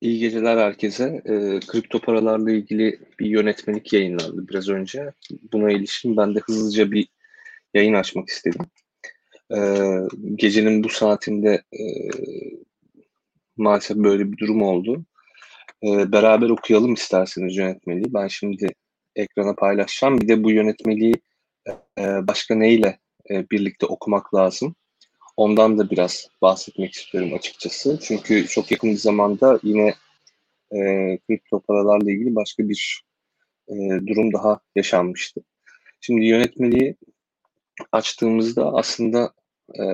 İyi geceler herkese. Eee, kripto paralarla ilgili bir yönetmelik yayınlandı biraz önce. Buna ilişkin ben de hızlıca bir yayın açmak istedim. Eee, gecenin bu saatinde eee, maalesef böyle bir durum oldu. Eee, beraber okuyalım isterseniz yönetmeliği. Ben şimdi ekrana paylaşacağım. Bir de bu yönetmeliği eee, başka neyle eee, birlikte okumak lazım? Ondan da biraz bahsetmek istiyorum açıkçası. Çünkü çok yakın bir zamanda yine e, kripto paralarla ilgili başka bir e, durum daha yaşanmıştı. Şimdi yönetmeliği açtığımızda aslında e,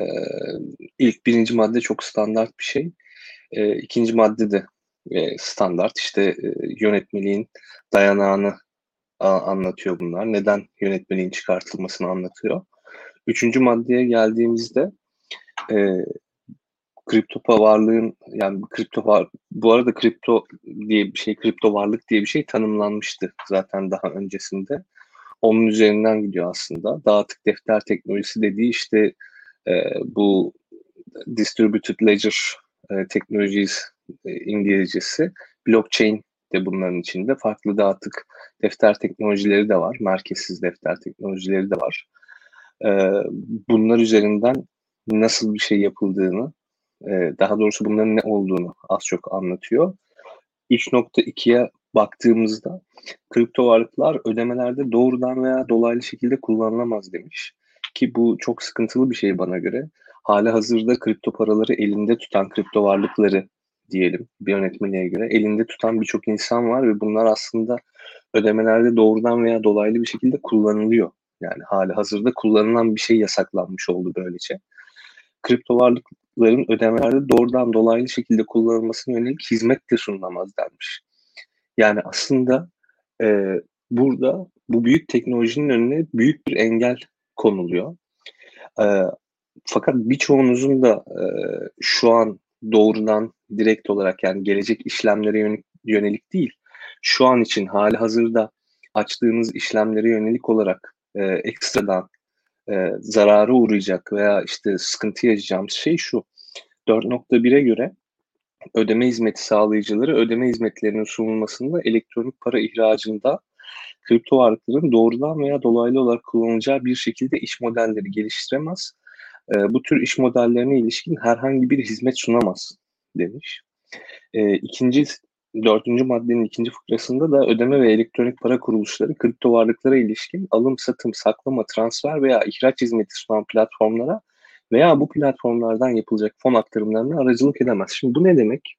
ilk birinci madde çok standart bir şey. E, ikinci madde de e, standart. İşte e, yönetmeliğin dayanağını a, anlatıyor bunlar. Neden yönetmeliğin çıkartılmasını anlatıyor. Üçüncü maddeye geldiğimizde e, kripto varlığın yani kripto var bu arada kripto diye bir şey kripto varlık diye bir şey tanımlanmıştı zaten daha öncesinde. Onun üzerinden gidiyor aslında. Dağıtık defter teknolojisi dediği işte e, bu distributed ledger e, teknolojisi e, İngilizcesi blockchain de bunların içinde. Farklı dağıtık defter teknolojileri de var. Merkezsiz defter teknolojileri de var. E, bunlar üzerinden nasıl bir şey yapıldığını, e, daha doğrusu bunların ne olduğunu az çok anlatıyor. 3.2'ye baktığımızda kripto varlıklar ödemelerde doğrudan veya dolaylı şekilde kullanılamaz demiş. Ki bu çok sıkıntılı bir şey bana göre. Hala hazırda kripto paraları elinde tutan kripto varlıkları diyelim bir yönetmeliğe göre elinde tutan birçok insan var ve bunlar aslında ödemelerde doğrudan veya dolaylı bir şekilde kullanılıyor. Yani hali hazırda kullanılan bir şey yasaklanmış oldu böylece kripto varlıkların ödemelerde doğrudan dolaylı şekilde kullanılmasına yönelik hizmet de sunulamaz denmiş. Yani aslında e, burada bu büyük teknolojinin önüne büyük bir engel konuluyor. E, fakat birçoğunuzun da e, şu an doğrudan direkt olarak yani gelecek işlemlere yönelik, değil, şu an için hali hazırda açtığınız işlemlere yönelik olarak e, ekstradan e, zarara uğrayacak veya işte sıkıntı yaşayacağımız şey şu. 4.1'e göre ödeme hizmeti sağlayıcıları ödeme hizmetlerinin sunulmasında elektronik para ihracında kripto varlıkların doğrudan veya dolaylı olarak kullanılacağı bir şekilde iş modelleri geliştiremez. E, bu tür iş modellerine ilişkin herhangi bir hizmet sunamaz demiş. E, ikinci dördüncü maddenin ikinci fıkrasında da ödeme ve elektronik para kuruluşları kripto varlıklara ilişkin alım, satım, saklama, transfer veya ihraç hizmeti sunan platformlara veya bu platformlardan yapılacak fon aktarımlarına aracılık edemez. Şimdi bu ne demek?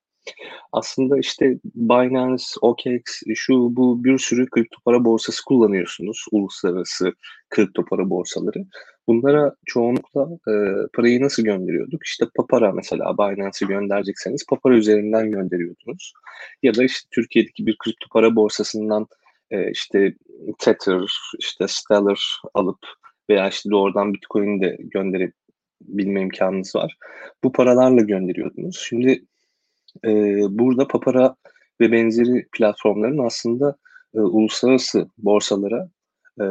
Aslında işte Binance, OKX, şu bu bir sürü kripto para borsası kullanıyorsunuz. Uluslararası kripto para borsaları. Bunlara çoğunlukla e, parayı nasıl gönderiyorduk? İşte Papara mesela Binance'ı gönderecekseniz Papara üzerinden gönderiyordunuz. Ya da işte Türkiye'deki bir kripto para borsasından e, işte Tether, işte Stellar alıp veya işte doğrudan Bitcoin de gönderebilme imkanınız var. Bu paralarla gönderiyordunuz. Şimdi e, burada Papara ve benzeri platformların aslında e, uluslararası borsalara e,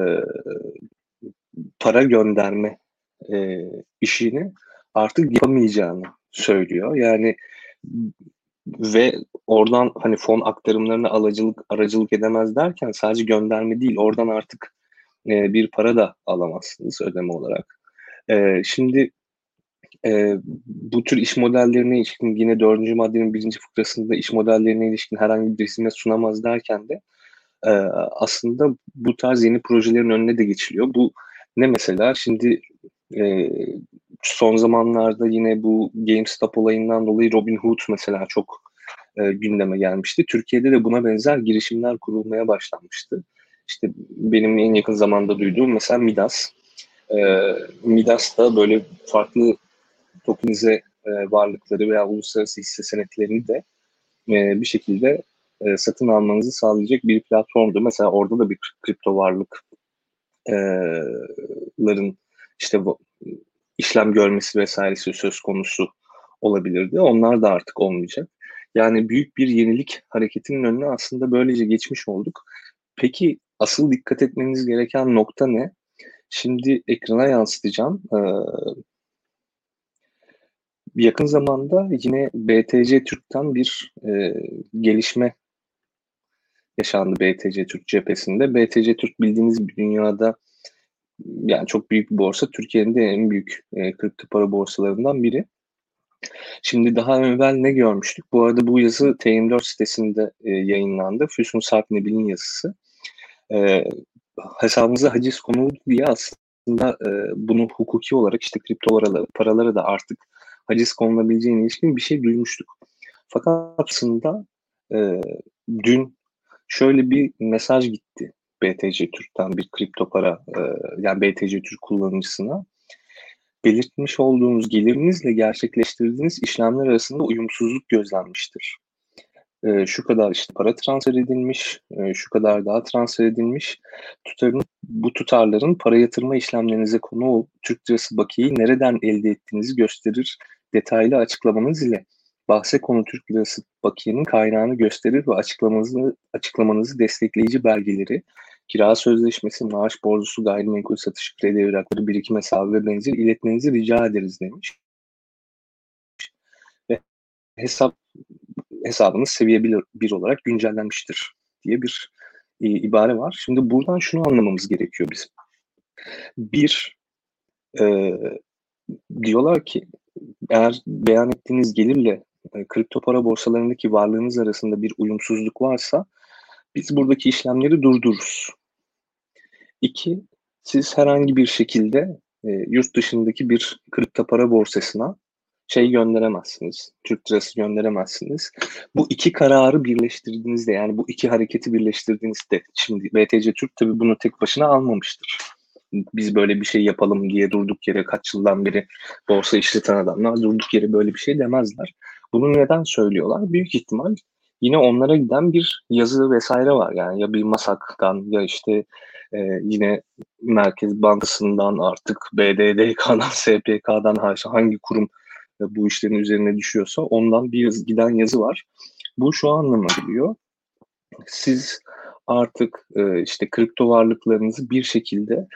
para gönderme e, işini artık yapamayacağını söylüyor. Yani ve oradan hani fon aktarımlarına alacılık aracılık edemez derken sadece gönderme değil oradan artık e, bir para da alamazsınız ödeme olarak. E, şimdi e, bu tür iş modellerine ilişkin yine dördüncü maddenin birinci fıkrasında iş modellerine ilişkin herhangi bir hizmet sunamaz derken de e, aslında bu tarz yeni projelerin önüne de geçiliyor. Bu ne mesela? Şimdi e, son zamanlarda yine bu GameStop olayından dolayı Robinhood mesela çok e, gündeme gelmişti. Türkiye'de de buna benzer girişimler kurulmaya başlanmıştı. İşte benim en yakın zamanda duyduğum mesela Midas. E, Midas da böyle farklı tokenize e, varlıkları veya uluslararası hisse senetlerini de e, bir şekilde e, satın almanızı sağlayacak bir platformdu. Mesela orada da bir kripto varlık ların işte bu işlem görmesi vesairesi söz konusu olabilirdi. Onlar da artık olmayacak. Yani büyük bir yenilik hareketinin önüne aslında böylece geçmiş olduk. Peki asıl dikkat etmeniz gereken nokta ne? Şimdi ekrana yansıtacağım. Ee, yakın zamanda yine BTC Türk'ten bir e, gelişme yaşandı BTC Türk cephesinde. BTC Türk bildiğiniz bir dünyada yani çok büyük bir borsa. Türkiye'nin de en büyük e, kripto para borsalarından biri. Şimdi daha evvel ne görmüştük? Bu arada bu yazı T24 sitesinde e, yayınlandı. Füsun Sarpnebil'in yazısı. E, hesabımıza haciz konuldu diye aslında e, bunu hukuki olarak işte kripto paraları, paralara da artık haciz konulabileceğine ilişkin bir şey duymuştuk. Fakat aslında e, dün şöyle bir mesaj gitti BTC Türk'ten bir kripto para e, yani BTC Türk kullanıcısına belirtmiş olduğunuz gelirinizle gerçekleştirdiğiniz işlemler arasında uyumsuzluk gözlenmiştir. E, şu kadar işte para transfer edilmiş, e, şu kadar daha transfer edilmiş. Tutarın, bu tutarların para yatırma işlemlerinize konu Türk lirası bakiyeyi nereden elde ettiğinizi gösterir detaylı açıklamanız ile bahse konu Türk lirası bakiyenin kaynağını gösterir ve açıklamanızı, açıklamanızı destekleyici belgeleri, kira sözleşmesi, maaş borcusu, gayrimenkul satış kredi evrakları, birikim hesabı ve benzeri iletmenizi rica ederiz demiş. Ve hesap hesabınız seviye bir, bir olarak güncellenmiştir diye bir e, ibare var. Şimdi buradan şunu anlamamız gerekiyor bizim. Bir, e, diyorlar ki eğer beyan ettiğiniz gelirle e, kripto para borsalarındaki varlığınız arasında bir uyumsuzluk varsa biz buradaki işlemleri durdururuz. İki, siz herhangi bir şekilde e, yurt dışındaki bir kripto para borsasına şey gönderemezsiniz. Türk lirası gönderemezsiniz. Bu iki kararı birleştirdiğinizde yani bu iki hareketi birleştirdiğinizde şimdi BTC Türk tabi bunu tek başına almamıştır. Biz böyle bir şey yapalım diye durduk yere kaç yıldan beri borsa işleten adamlar durduk yere böyle bir şey demezler. Bunu neden söylüyorlar? Büyük ihtimal yine onlara giden bir yazı vesaire var. Yani ya bir masaktan ya işte e, yine Merkez Bankası'ndan artık BDDK'dan, SPK'dan hangi kurum bu işlerin üzerine düşüyorsa ondan bir yaz, giden yazı var. Bu şu anlama geliyor. Siz artık e, işte kripto varlıklarınızı bir şekilde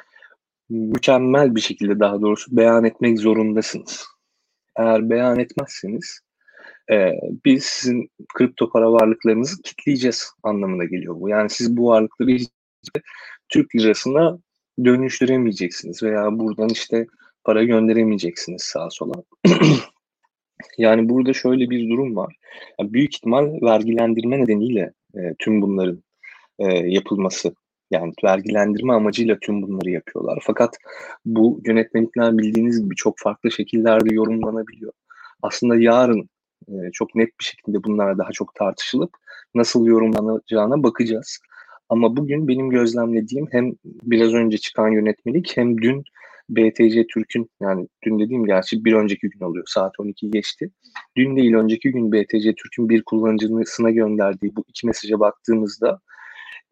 mükemmel bir şekilde daha doğrusu beyan etmek zorundasınız. Eğer beyan etmezseniz e, biz sizin kripto para varlıklarınızı kitleyeceğiz anlamına geliyor bu. Yani siz bu varlıkları Türk lirasına dönüştüremeyeceksiniz veya buradan işte para gönderemeyeceksiniz sağa sola. yani burada şöyle bir durum var. Yani büyük ihtimal vergilendirme nedeniyle e, tüm bunların e, yapılması yani vergilendirme amacıyla tüm bunları yapıyorlar. Fakat bu yönetmelikler bildiğiniz gibi çok farklı şekillerde yorumlanabiliyor. Aslında yarın çok net bir şekilde bunlar daha çok tartışılıp nasıl yorumlanacağına bakacağız. Ama bugün benim gözlemlediğim hem biraz önce çıkan yönetmelik hem dün BTC Türk'ün yani dün dediğim gerçi bir önceki gün oluyor. Saat 12 geçti. Dün değil önceki gün BTC Türk'ün bir kullanıcısına gönderdiği bu iki mesaja baktığımızda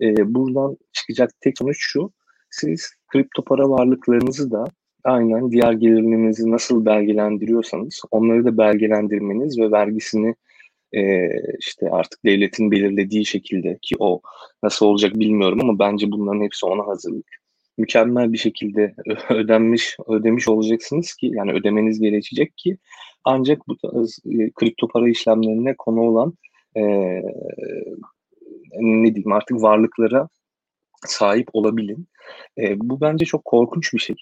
e, buradan çıkacak tek sonuç şu. Siz kripto para varlıklarınızı da aynen diğer gelirlerinizi nasıl belgelendiriyorsanız onları da belgelendirmeniz ve vergisini e, işte artık devletin belirlediği şekilde ki o nasıl olacak bilmiyorum ama bence bunların hepsi ona hazırlık. Mükemmel bir şekilde ödenmiş ödemiş olacaksınız ki yani ödemeniz gerekecek ki ancak bu tarz e, kripto para işlemlerine konu olan e, ne diyeyim artık varlıklara sahip olabilin. E, bu bence çok korkunç bir şey.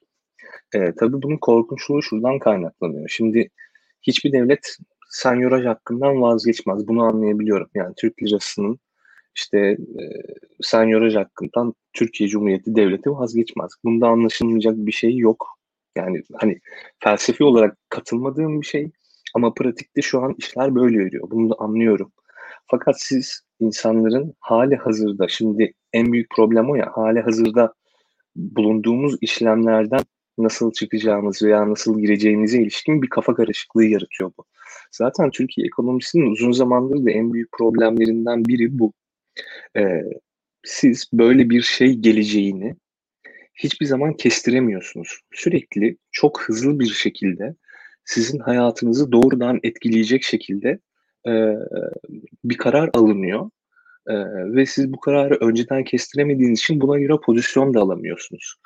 E, tabii bunun korkunçluğu şuradan kaynaklanıyor. Şimdi hiçbir devlet senyoraj hakkından vazgeçmez. Bunu anlayabiliyorum. Yani Türk lirasının işte e, senyoraj hakkından Türkiye Cumhuriyeti Devleti vazgeçmez. Bunda anlaşılmayacak bir şey yok. Yani hani felsefi olarak katılmadığım bir şey ama pratikte şu an işler böyle yürüyor. Bunu da anlıyorum. Fakat siz insanların hali hazırda şimdi en büyük problem o ya hali hazırda bulunduğumuz işlemlerden nasıl çıkacağımız veya nasıl gireceğimize ilişkin bir kafa karışıklığı yaratıyor bu. Zaten Türkiye ekonomisinin uzun zamandır da en büyük problemlerinden biri bu. Ee, siz böyle bir şey geleceğini hiçbir zaman kestiremiyorsunuz. Sürekli çok hızlı bir şekilde sizin hayatınızı doğrudan etkileyecek şekilde e, bir karar alınıyor. E, ve siz bu kararı önceden kestiremediğiniz için buna göre pozisyon da alamıyorsunuz.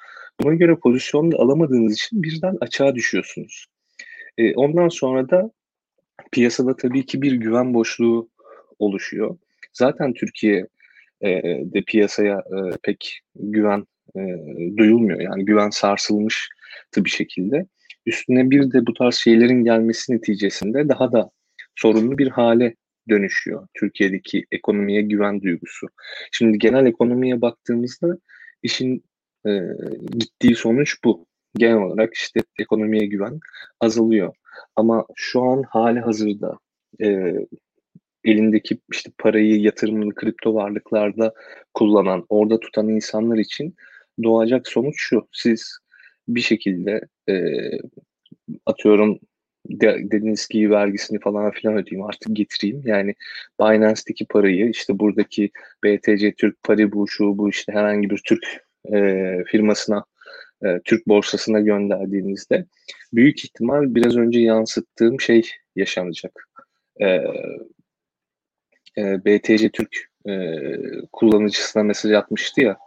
Buna göre pozisyon alamadığınız için birden açığa düşüyorsunuz. E, ondan sonra da piyasada tabii ki bir güven boşluğu oluşuyor. Zaten Türkiye e, de piyasaya e, pek güven e, duyulmuyor. Yani güven sarsılmıştı bir şekilde. Üstüne bir de bu tarz şeylerin gelmesi neticesinde daha da sorunlu bir hale dönüşüyor Türkiye'deki ekonomiye güven duygusu. Şimdi genel ekonomiye baktığımızda işin e, gittiği sonuç bu. Genel olarak işte ekonomiye güven azalıyor. Ama şu an hali hazırda e, elindeki işte parayı yatırımlı kripto varlıklarda kullanan, orada tutan insanlar için doğacak sonuç şu. Siz bir şekilde e, atıyorum de, dediğiniz gibi vergisini falan filan ödeyeyim artık getireyim. Yani Binance'deki parayı işte buradaki BTC Türk Paribu şu bu işte herhangi bir Türk e, firmasına e, Türk borsasına gönderdiğinizde büyük ihtimal biraz önce yansıttığım şey yaşanacak. E, e, BTC Türk e, kullanıcısına mesaj atmıştı ya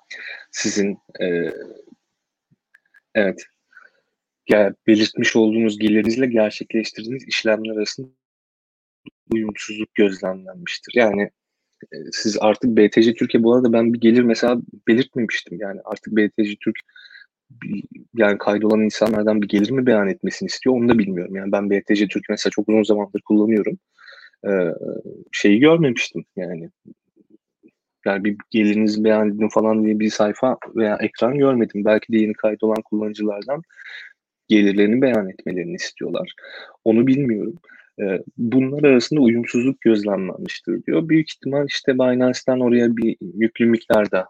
sizin e, evet yani belirtmiş olduğunuz gelirinizle gerçekleştirdiğiniz işlemler arasında uyumsuzluk gözlemlenmiştir. Yani siz artık BTC Türkiye bu arada ben bir gelir mesela belirtmemiştim. Yani artık BTC Türk yani kaydolan insanlardan bir gelir mi beyan etmesini istiyor onu da bilmiyorum. Yani ben BTC Türk mesela çok uzun zamandır kullanıyorum. Ee, şeyi görmemiştim yani. Yani bir gelirinizi beyan edin falan diye bir sayfa veya ekran görmedim. Belki de yeni kaydolan kullanıcılardan gelirlerini beyan etmelerini istiyorlar. Onu bilmiyorum. E, bunlar arasında uyumsuzluk gözlemlenmiştir diyor. Büyük ihtimal işte Binance'den oraya bir yüklü miktarda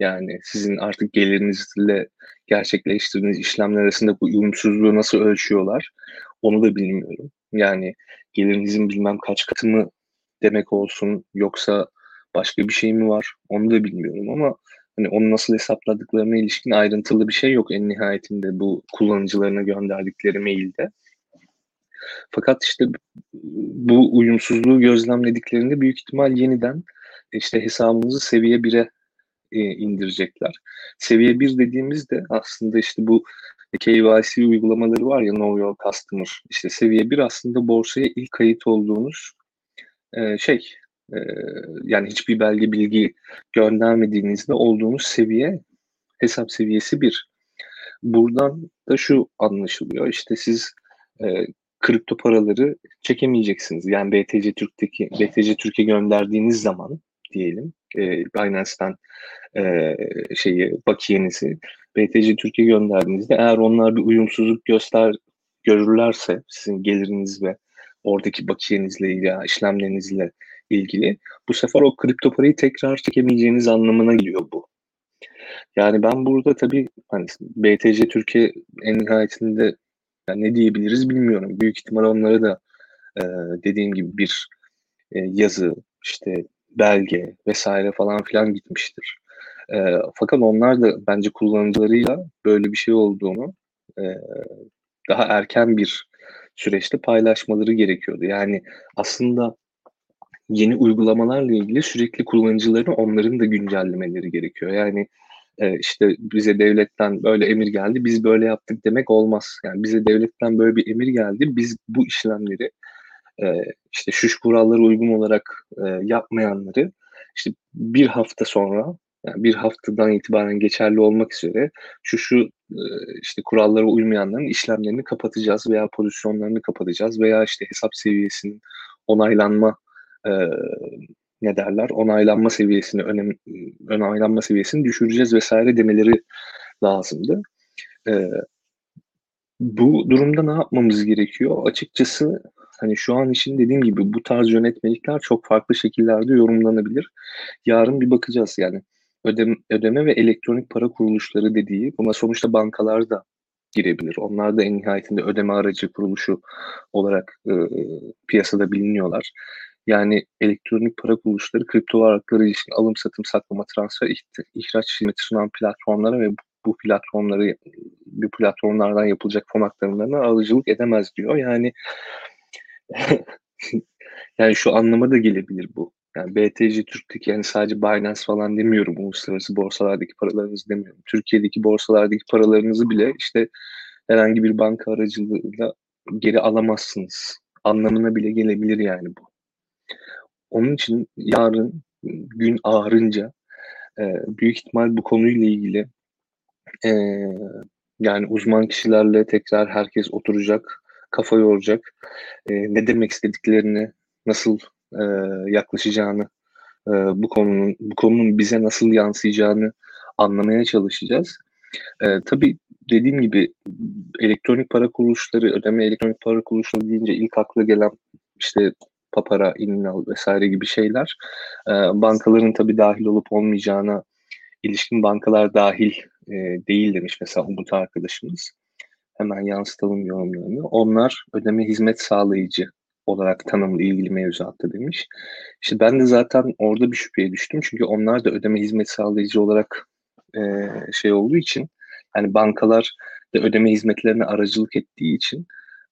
yani sizin artık gelirinizle gerçekleştirdiğiniz işlemler arasında bu uyumsuzluğu nasıl ölçüyorlar onu da bilmiyorum. Yani gelirinizin bilmem kaç katı mı demek olsun yoksa başka bir şey mi var onu da bilmiyorum ama hani onu nasıl hesapladıklarına ilişkin ayrıntılı bir şey yok en nihayetinde bu kullanıcılarına gönderdikleri mailde. Fakat işte bu uyumsuzluğu gözlemlediklerinde büyük ihtimal yeniden işte hesabınızı seviye 1'e e, indirecekler. Seviye 1 dediğimizde aslında işte bu KYC uygulamaları var ya Know Your Customer. İşte seviye 1 aslında borsaya ilk kayıt olduğunuz e, şey ee, yani hiçbir belge bilgi göndermediğinizde olduğunuz seviye hesap seviyesi bir. Buradan da şu anlaşılıyor. İşte siz e, kripto paraları çekemeyeceksiniz. Yani BTC Türk'teki BTC Türkiye gönderdiğiniz zaman diyelim e, Binance'den e, şeyi bakiyenizi BTC Türkiye gönderdiğinizde eğer onlar bir uyumsuzluk göster görürlerse sizin geliriniz ve oradaki bakiyenizle ya işlemlerinizle ilgili. Bu sefer o kripto parayı tekrar çekemeyeceğiniz anlamına geliyor bu. Yani ben burada tabii hani BTC Türkiye en nihayetinde yani ne diyebiliriz bilmiyorum. Büyük ihtimal onlara da e, dediğim gibi bir e, yazı, işte belge vesaire falan filan gitmiştir. E, fakat onlar da bence kullanıcılarıyla böyle bir şey olduğunu e, daha erken bir süreçte paylaşmaları gerekiyordu. Yani aslında yeni uygulamalarla ilgili sürekli kullanıcıların onların da güncellemeleri gerekiyor. Yani e, işte bize devletten böyle emir geldi, biz böyle yaptık demek olmaz. Yani bize devletten böyle bir emir geldi, biz bu işlemleri e, işte şu kurallara uygun olarak e, yapmayanları işte bir hafta sonra yani bir haftadan itibaren geçerli olmak üzere şu şu e, işte kurallara uymayanların işlemlerini kapatacağız veya pozisyonlarını kapatacağız veya işte hesap seviyesinin onaylanma ne derler onaylanma seviyesini önem onaylanma seviyesini düşüreceğiz vesaire demeleri lazımdı. E, bu durumda ne yapmamız gerekiyor? Açıkçası hani şu an için dediğim gibi bu tarz yönetmelikler çok farklı şekillerde yorumlanabilir. Yarın bir bakacağız yani ödeme, ödeme ve elektronik para kuruluşları dediği buna sonuçta bankalar da girebilir. Onlar da en nihayetinde ödeme aracı kuruluşu olarak e, piyasada biliniyorlar. Yani elektronik para kuruluşları kripto varlıkları ilişkin alım, satım, saklama, transfer, ihraç hizmeti sunan platformlara ve bu platformları bu platformlardan yapılacak fon aktarımlarına alıcılık edemez diyor. Yani yani şu anlama da gelebilir bu. Yani BTC Türk'teki yani sadece Binance falan demiyorum. Uluslararası borsalardaki paralarınızı demiyorum. Türkiye'deki borsalardaki paralarınızı bile işte herhangi bir banka aracılığıyla geri alamazsınız. Anlamına bile gelebilir yani bu. Onun için yarın gün ağarınca e, büyük ihtimal bu konuyla ilgili e, yani uzman kişilerle tekrar herkes oturacak, kafa yoracak, e, ne demek istediklerini, nasıl e, yaklaşacağını, e, bu konunun bu konunun bize nasıl yansıyacağını anlamaya çalışacağız. E, tabii dediğim gibi elektronik para kuruluşları, ödeme elektronik para kuruluşları deyince ilk akla gelen işte papara, innal vesaire gibi şeyler. E, bankaların tabii dahil olup olmayacağına ilişkin bankalar dahil e, değil demiş mesela Umut arkadaşımız. Hemen yansıtalım yorumlarını. Onlar ödeme hizmet sağlayıcı olarak tanımlı ilgili mevzuatta demiş. İşte ben de zaten orada bir şüpheye düştüm. Çünkü onlar da ödeme hizmet sağlayıcı olarak e, şey olduğu için yani bankalar da ödeme hizmetlerine aracılık ettiği için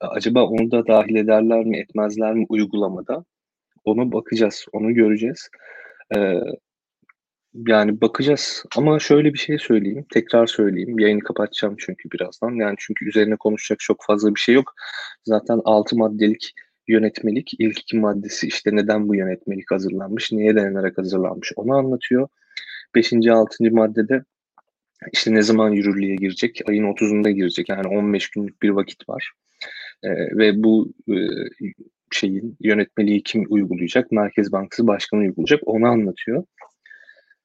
acaba onu da dahil ederler mi etmezler mi uygulamada? Onu bakacağız, onu göreceğiz. Ee, yani bakacağız ama şöyle bir şey söyleyeyim, tekrar söyleyeyim. Yayını kapatacağım çünkü birazdan. Yani çünkü üzerine konuşacak çok fazla bir şey yok. Zaten 6 maddelik yönetmelik ilk iki maddesi işte neden bu yönetmelik hazırlanmış, neye dayanarak hazırlanmış onu anlatıyor. 5. 6. maddede işte ne zaman yürürlüğe girecek? Ayın 30'unda girecek. Yani 15 günlük bir vakit var. E, ve bu e, şeyin yönetmeliği kim uygulayacak? Merkez Bankası Başkanı uygulayacak. Onu anlatıyor.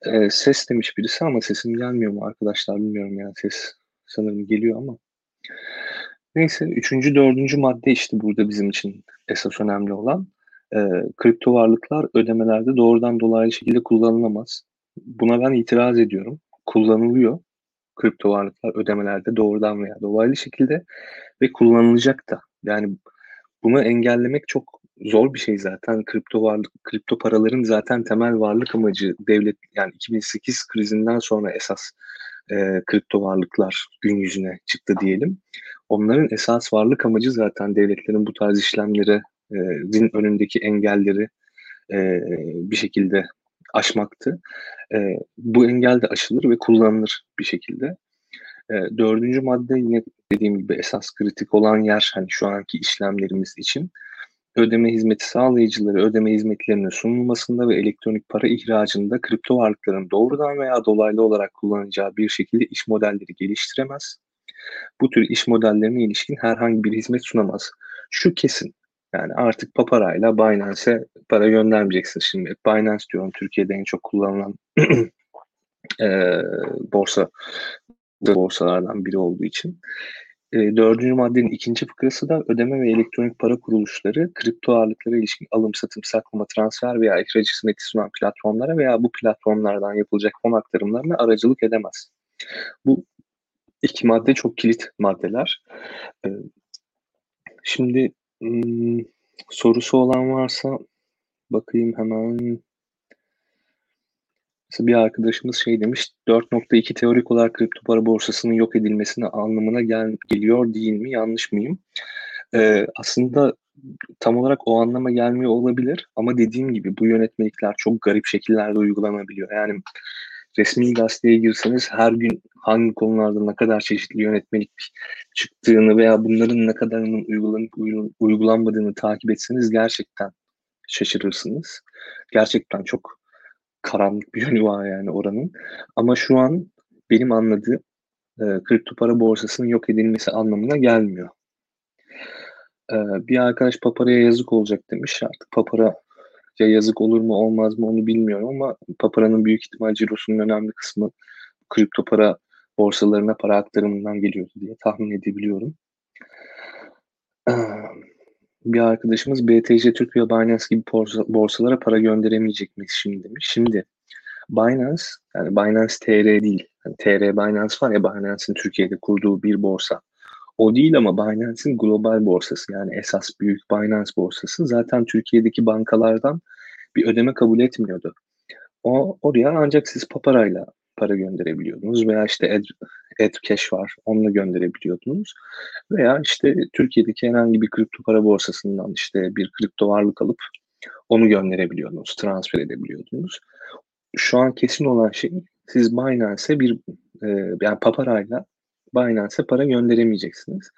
E, ses demiş birisi ama sesim gelmiyor mu arkadaşlar bilmiyorum yani ses sanırım geliyor ama. Neyse üçüncü, dördüncü madde işte burada bizim için esas önemli olan. E, kripto varlıklar ödemelerde doğrudan dolaylı şekilde kullanılamaz. Buna ben itiraz ediyorum. Kullanılıyor kripto varlıklar ödemelerde doğrudan veya dolaylı şekilde ve kullanılacak da. Yani bunu engellemek çok zor bir şey zaten. Kripto varlık, kripto paraların zaten temel varlık amacı devlet yani 2008 krizinden sonra esas e, kripto varlıklar gün yüzüne çıktı diyelim. Onların esas varlık amacı zaten devletlerin bu tarz işlemlere e, din önündeki engelleri e, bir şekilde aşmaktı. E, bu engel de aşılır ve kullanılır bir şekilde. E, dördüncü madde yine dediğim gibi esas kritik olan yer hani şu anki işlemlerimiz için ödeme hizmeti sağlayıcıları ödeme hizmetlerinin sunulmasında ve elektronik para ihracında kripto varlıkların doğrudan veya dolaylı olarak kullanacağı bir şekilde iş modelleri geliştiremez. Bu tür iş modellerine ilişkin herhangi bir hizmet sunamaz. Şu kesin. Yani artık Papara'yla Binance'e para göndermeyeceksin şimdi. Binance diyorum Türkiye'de en çok kullanılan e, borsa borsalardan biri olduğu için. E, dördüncü maddenin ikinci fıkrası da ödeme ve elektronik para kuruluşları kripto ağırlıklara ilişkin alım, satım, saklama, transfer veya ihraç hizmeti sunan platformlara veya bu platformlardan yapılacak fon aktarımlarına aracılık edemez. Bu iki madde çok kilit maddeler. E, şimdi hmm, sorusu olan varsa bakayım hemen. Mesela bir arkadaşımız şey demiş 4.2 teorik olarak kripto para borsasının yok edilmesine anlamına gel geliyor değil mi? Yanlış mıyım? Ee, aslında tam olarak o anlama gelmiyor olabilir ama dediğim gibi bu yönetmelikler çok garip şekillerde uygulanabiliyor. Yani resmi gazeteye girseniz her gün hangi konularda ne kadar çeşitli yönetmelik çıktığını veya bunların ne kadarının uygulanıp uygulanmadığını takip etseniz gerçekten şaşırırsınız. Gerçekten çok karanlık bir yönü var yani oranın. Ama şu an benim anladığım e, kripto para borsasının yok edilmesi anlamına gelmiyor. E, bir arkadaş Papara'ya yazık olacak demiş. Artık Papara ya yazık olur mu olmaz mı onu bilmiyorum ama Papara'nın büyük ihtimal cirosunun önemli kısmı kripto para borsalarına para aktarımından geliyordu diye tahmin edebiliyorum. Bir arkadaşımız BTC Türk ve Binance gibi borsalara para gönderemeyecek miyiz şimdi demiş. Şimdi Binance yani Binance TR değil. Yani TR Binance var ya Binance'in Türkiye'de kurduğu bir borsa. O değil ama Binance'in global borsası yani esas büyük Binance borsası zaten Türkiye'deki bankalardan bir ödeme kabul etmiyordu. O oraya ancak siz paparayla para gönderebiliyordunuz veya işte Ed, Edcash var onunla gönderebiliyordunuz veya işte Türkiye'deki herhangi bir kripto para borsasından işte bir kripto varlık alıp onu gönderebiliyordunuz, transfer edebiliyordunuz. Şu an kesin olan şey siz Binance'e bir e, yani paparayla Binance'e para gönderemeyeceksiniz.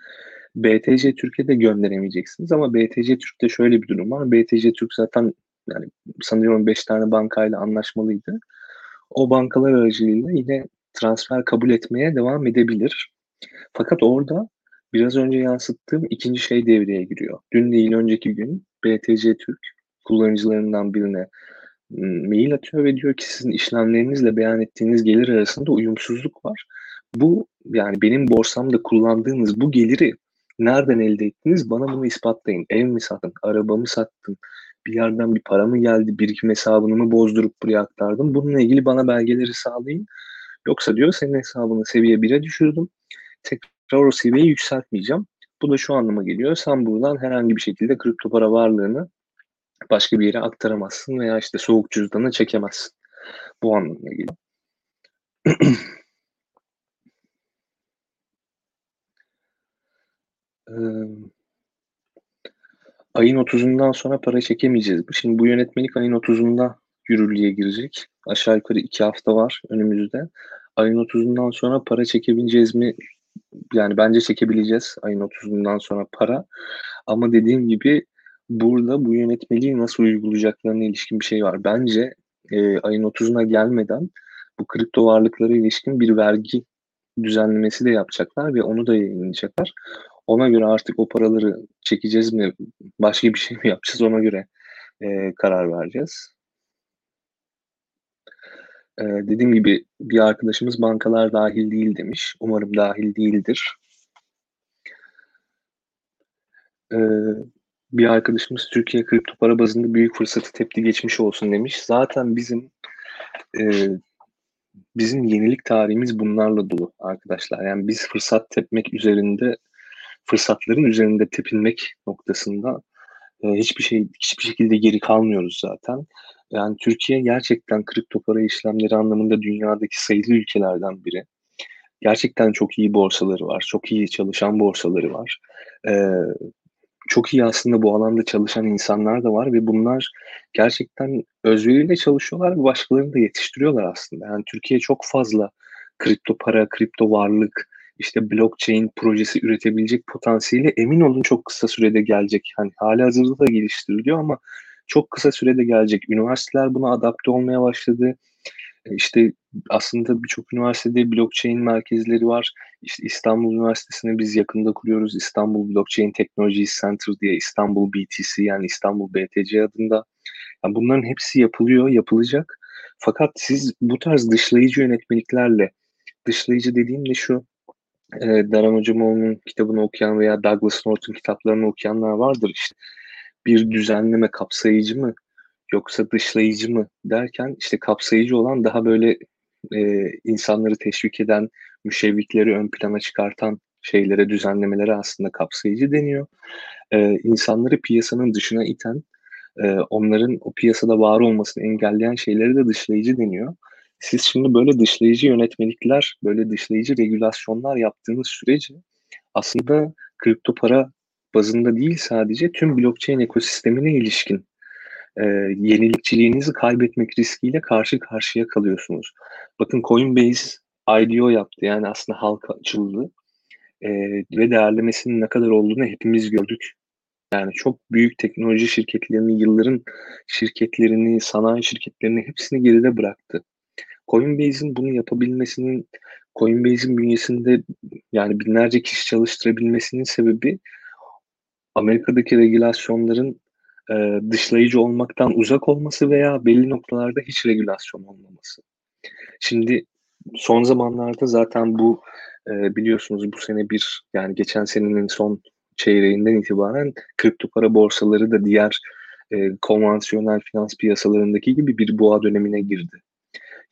BTC Türkiye'de gönderemeyeceksiniz ama BTC Türk'te şöyle bir durum var. BTC Türk zaten yani sanıyorum 5 tane bankayla anlaşmalıydı. O bankalar aracılığıyla yine transfer kabul etmeye devam edebilir. Fakat orada biraz önce yansıttığım ikinci şey devreye giriyor. Dün değil önceki gün BTC Türk kullanıcılarından birine mail atıyor ve diyor ki sizin işlemlerinizle beyan ettiğiniz gelir arasında uyumsuzluk var. Bu yani benim borsamda kullandığınız bu geliri nereden elde ettiniz? Bana bunu ispatlayın. Ev mi sattın? Araba mı sattın? Bir yerden bir para mı geldi? Birikim hesabını mı bozdurup buraya aktardım? Bununla ilgili bana belgeleri sağlayın. Yoksa diyor senin hesabını seviye 1'e düşürdüm. Tekrar o seviyeyi yükseltmeyeceğim. Bu da şu anlama geliyor. Sen buradan herhangi bir şekilde kripto para varlığını başka bir yere aktaramazsın veya işte soğuk cüzdanı çekemezsin. Bu anlamına geliyor. ayın 30'undan sonra para çekemeyeceğiz. Şimdi bu yönetmelik ayın 30'unda yürürlüğe girecek. Aşağı yukarı iki hafta var önümüzde. Ayın 30'undan sonra para çekebileceğiz mi? Yani bence çekebileceğiz ayın 30'undan sonra para. Ama dediğim gibi burada bu yönetmeliği nasıl uygulayacaklarına ilişkin bir şey var. Bence e, ayın 30'una gelmeden bu kripto varlıklara ilişkin bir vergi düzenlemesi de yapacaklar ve onu da yayınlayacaklar. Ona göre artık o paraları çekeceğiz mi, başka bir şey mi yapacağız ona göre e, karar vereceğiz. E, dediğim gibi bir arkadaşımız bankalar dahil değil demiş. Umarım dahil değildir. E, bir arkadaşımız Türkiye kripto para bazında büyük fırsatı tepti geçmiş olsun demiş. Zaten bizim e, bizim yenilik tarihimiz bunlarla dolu arkadaşlar. Yani biz fırsat tepmek üzerinde fırsatların üzerinde tepinmek noktasında e, hiçbir şey hiçbir şekilde geri kalmıyoruz zaten. Yani Türkiye gerçekten kripto para işlemleri anlamında dünyadaki sayılı ülkelerden biri. Gerçekten çok iyi borsaları var, çok iyi çalışan borsaları var. Ee, çok iyi aslında bu alanda çalışan insanlar da var ve bunlar gerçekten özveriyle çalışıyorlar ve başkalarını da yetiştiriyorlar aslında. Yani Türkiye çok fazla kripto para, kripto varlık, işte blockchain projesi üretebilecek potansiyeli emin olun çok kısa sürede gelecek. Hani hali hazırda da geliştiriliyor ama çok kısa sürede gelecek. Üniversiteler buna adapte olmaya başladı. E, işte aslında birçok üniversitede blockchain merkezleri var. İşte İstanbul Üniversitesi'ne biz yakında kuruyoruz. İstanbul Blockchain Technologies Center diye İstanbul BTC yani İstanbul BTC adında. Yani bunların hepsi yapılıyor, yapılacak. Fakat siz bu tarz dışlayıcı yönetmeliklerle, dışlayıcı dediğim de şu, e, Daran Hocamoğlu'nun kitabını okuyan veya Douglas North'un kitaplarını okuyanlar vardır işte. Bir düzenleme kapsayıcı mı yoksa dışlayıcı mı derken işte kapsayıcı olan daha böyle e, insanları teşvik eden, müşevvikleri ön plana çıkartan şeylere, düzenlemelere aslında kapsayıcı deniyor. E, insanları piyasanın dışına iten, e, onların o piyasada var olmasını engelleyen şeyleri de dışlayıcı deniyor. Siz şimdi böyle dışlayıcı yönetmelikler, böyle dışlayıcı regülasyonlar yaptığınız sürece aslında kripto para bazında değil sadece tüm blockchain ekosistemine ilişkin e, yenilikçiliğinizi kaybetmek riskiyle karşı karşıya kalıyorsunuz. Bakın Coinbase IDO yaptı yani aslında halka açıldı e, ve değerlemesinin ne kadar olduğunu hepimiz gördük. Yani çok büyük teknoloji şirketlerini, yılların şirketlerini, sanayi şirketlerini hepsini geride bıraktı. Coinbase'in bunu yapabilmesinin, Coinbase'in bünyesinde yani binlerce kişi çalıştırabilmesinin sebebi Amerika'daki regülasyonların e, dışlayıcı olmaktan uzak olması veya belli noktalarda hiç regülasyon olmaması. Şimdi son zamanlarda zaten bu e, biliyorsunuz bu sene bir yani geçen senenin son çeyreğinden itibaren kripto para borsaları da diğer e, konvansiyonel finans piyasalarındaki gibi bir boğa dönemine girdi.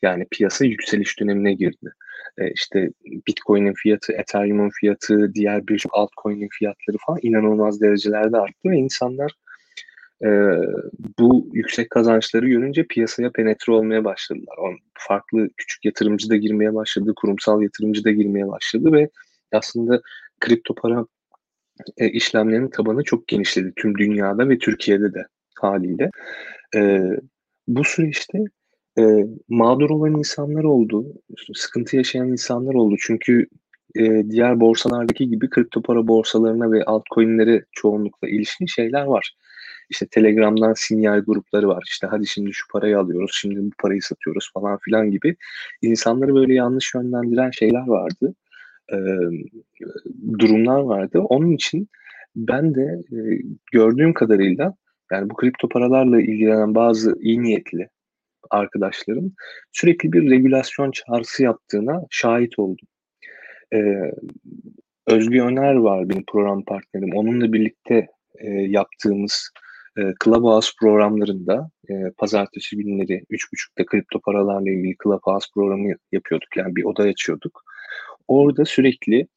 Yani piyasa yükseliş dönemine girdi. E, işte Bitcoin'in fiyatı, Ethereum'un fiyatı, diğer birçok altcoin'in fiyatları falan inanılmaz derecelerde arttı ve insanlar e, bu yüksek kazançları görünce piyasaya penetre olmaya başladılar. Farklı küçük yatırımcı da girmeye başladı, kurumsal yatırımcı da girmeye başladı ve aslında kripto para e, işlemlerinin tabanı çok genişledi tüm dünyada ve Türkiye'de de haliyle. E, bu süreçte e, mağdur olan insanlar oldu, sıkıntı yaşayan insanlar oldu. Çünkü e, diğer borsalardaki gibi kripto para borsalarına ve altcoin'lere çoğunlukla ilişkin şeyler var İşte Telegram'dan sinyal grupları var. İşte hadi şimdi şu parayı alıyoruz, şimdi bu parayı satıyoruz falan filan gibi insanları böyle yanlış yönlendiren şeyler vardı. E, durumlar vardı. Onun için ben de e, gördüğüm kadarıyla yani bu kripto paralarla ilgilenen bazı iyi niyetli arkadaşlarım sürekli bir regülasyon çağrısı yaptığına şahit oldum. Ee, Özgü Öner var benim program partnerim. Onunla birlikte e, yaptığımız e, Clubhouse programlarında e, pazartesi günleri 3.30'da kripto paralarla ilgili Clubhouse programı yapıyorduk. Yani bir oda açıyorduk. Orada sürekli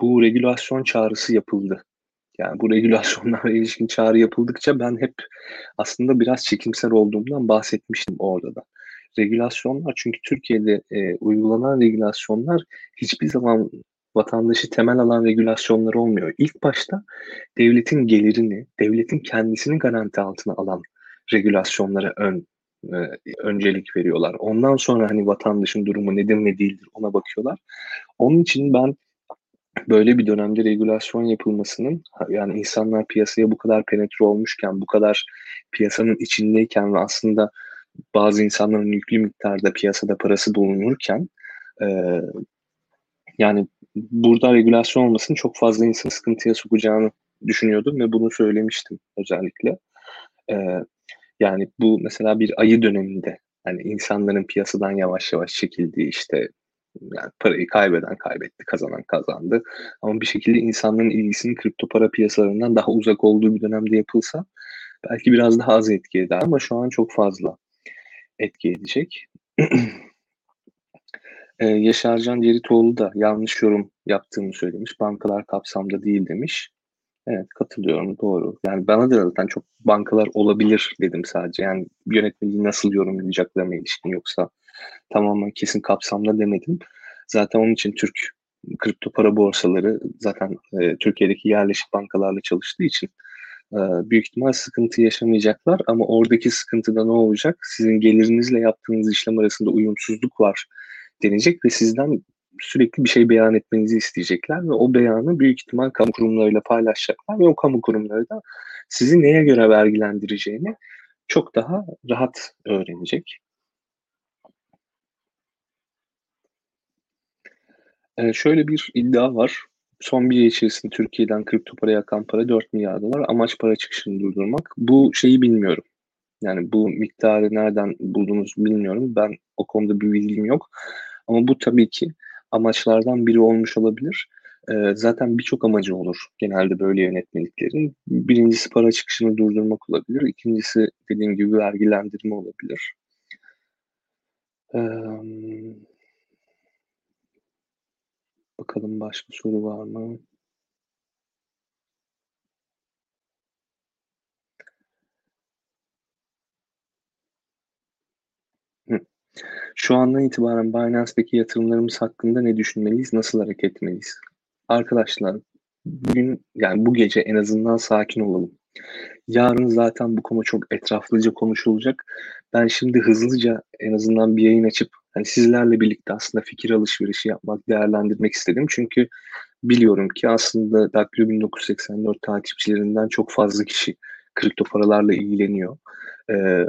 bu regülasyon çağrısı yapıldı. Yani bu regülasyonlara ilişkin çağrı yapıldıkça ben hep aslında biraz çekimser olduğumdan bahsetmiştim orada da. Regülasyonlar çünkü Türkiye'de e, uygulanan regülasyonlar hiçbir zaman vatandaşı temel alan regülasyonlar olmuyor. İlk başta devletin gelirini, devletin kendisini garanti altına alan regülasyonlara ön e, öncelik veriyorlar. Ondan sonra hani vatandaşın durumu nedir ne değildir ona bakıyorlar. Onun için ben böyle bir dönemde regülasyon yapılmasının yani insanlar piyasaya bu kadar penetre olmuşken, bu kadar piyasanın içindeyken ve aslında bazı insanların yüklü miktarda piyasada parası bulunurken e, yani burada regülasyon olmasının çok fazla insan sıkıntıya sokacağını düşünüyordum ve bunu söylemiştim özellikle. E, yani bu mesela bir ayı döneminde hani insanların piyasadan yavaş yavaş çekildiği işte yani parayı kaybeden kaybetti, kazanan kazandı. Ama bir şekilde insanların ilgisinin kripto para piyasalarından daha uzak olduğu bir dönemde yapılsa belki biraz daha az etki eder ama şu an çok fazla etki edecek. ee, Yaşar Ceritoğlu da yanlış yorum yaptığımı söylemiş. Bankalar kapsamda değil demiş. Evet katılıyorum doğru. Yani bana da zaten çok bankalar olabilir dedim sadece. Yani yönetmeliği nasıl yorumlayacaklarına ilişkin yoksa tamamen kesin kapsamda demedim. Zaten onun için Türk kripto para borsaları zaten e, Türkiye'deki yerleşik bankalarla çalıştığı için e, büyük ihtimal sıkıntı yaşamayacaklar ama oradaki sıkıntıda ne olacak? Sizin gelirinizle yaptığınız işlem arasında uyumsuzluk var denecek ve sizden sürekli bir şey beyan etmenizi isteyecekler ve o beyanı büyük ihtimal kamu kurumlarıyla paylaşacaklar ve o kamu kurumları da sizi neye göre vergilendireceğini çok daha rahat öğrenecek. Ee, şöyle bir iddia var. Son bir yıl içerisinde Türkiye'den kripto paraya akan para 4 milyar dolar. Amaç para çıkışını durdurmak. Bu şeyi bilmiyorum. Yani bu miktarı nereden buldunuz bilmiyorum. Ben o konuda bir bilgim yok. Ama bu tabii ki amaçlardan biri olmuş olabilir. Ee, zaten birçok amacı olur genelde böyle yönetmeliklerin. Birincisi para çıkışını durdurmak olabilir. İkincisi dediğim gibi vergilendirme olabilir. Ee, Bakalım başka soru var mı? Şu andan itibaren Binance'daki yatırımlarımız hakkında ne düşünmeliyiz, nasıl hareket etmeliyiz? Arkadaşlar, bugün yani bu gece en azından sakin olalım. Yarın zaten bu konu çok etraflıca konuşulacak. Ben şimdi hızlıca en azından bir yayın açıp hani sizlerle birlikte aslında fikir alışverişi yapmak, değerlendirmek istedim. Çünkü biliyorum ki aslında Daktilo 1984 takipçilerinden çok fazla kişi kripto paralarla ilgileniyor. Ee,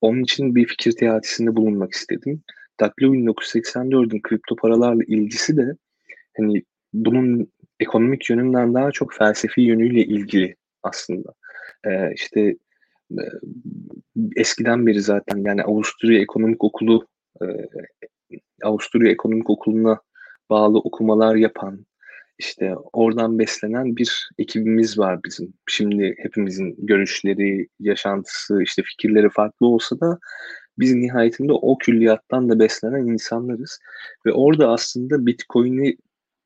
onun için bir fikir teatisinde bulunmak istedim. Daktilo 1984'ün kripto paralarla ilgisi de hani bunun ekonomik yönünden daha çok felsefi yönüyle ilgili aslında. Ee, işte e, eskiden beri zaten yani Avusturya Ekonomik Okulu e, Avusturya Ekonomik Okulu'na bağlı okumalar yapan işte oradan beslenen bir ekibimiz var bizim. Şimdi hepimizin görüşleri, yaşantısı, işte fikirleri farklı olsa da biz nihayetinde o külliyattan da beslenen insanlarız. Ve orada aslında Bitcoin'i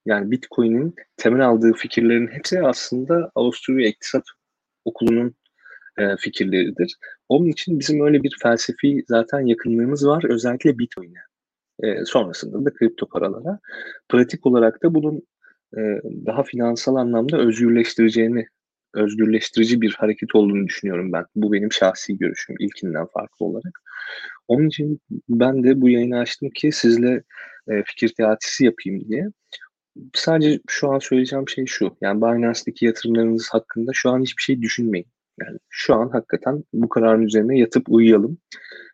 yani Bitcoin'in temel aldığı fikirlerin hepsi aslında Avusturya İktisat Okulu'nun e, fikirleridir. Onun için bizim öyle bir felsefi zaten yakınlığımız var özellikle Bitcoin'e. E, sonrasında da kripto paralara. Pratik olarak da bunun e, daha finansal anlamda özgürleştireceğini, özgürleştirici bir hareket olduğunu düşünüyorum ben. Bu benim şahsi görüşüm ilkinden farklı olarak. Onun için ben de bu yayını açtım ki sizle e, fikir teatisi yapayım diye. Sadece şu an söyleyeceğim şey şu. Yani Binance'daki yatırımlarınız hakkında şu an hiçbir şey düşünmeyin. Yani şu an hakikaten bu kararın üzerine yatıp uyuyalım.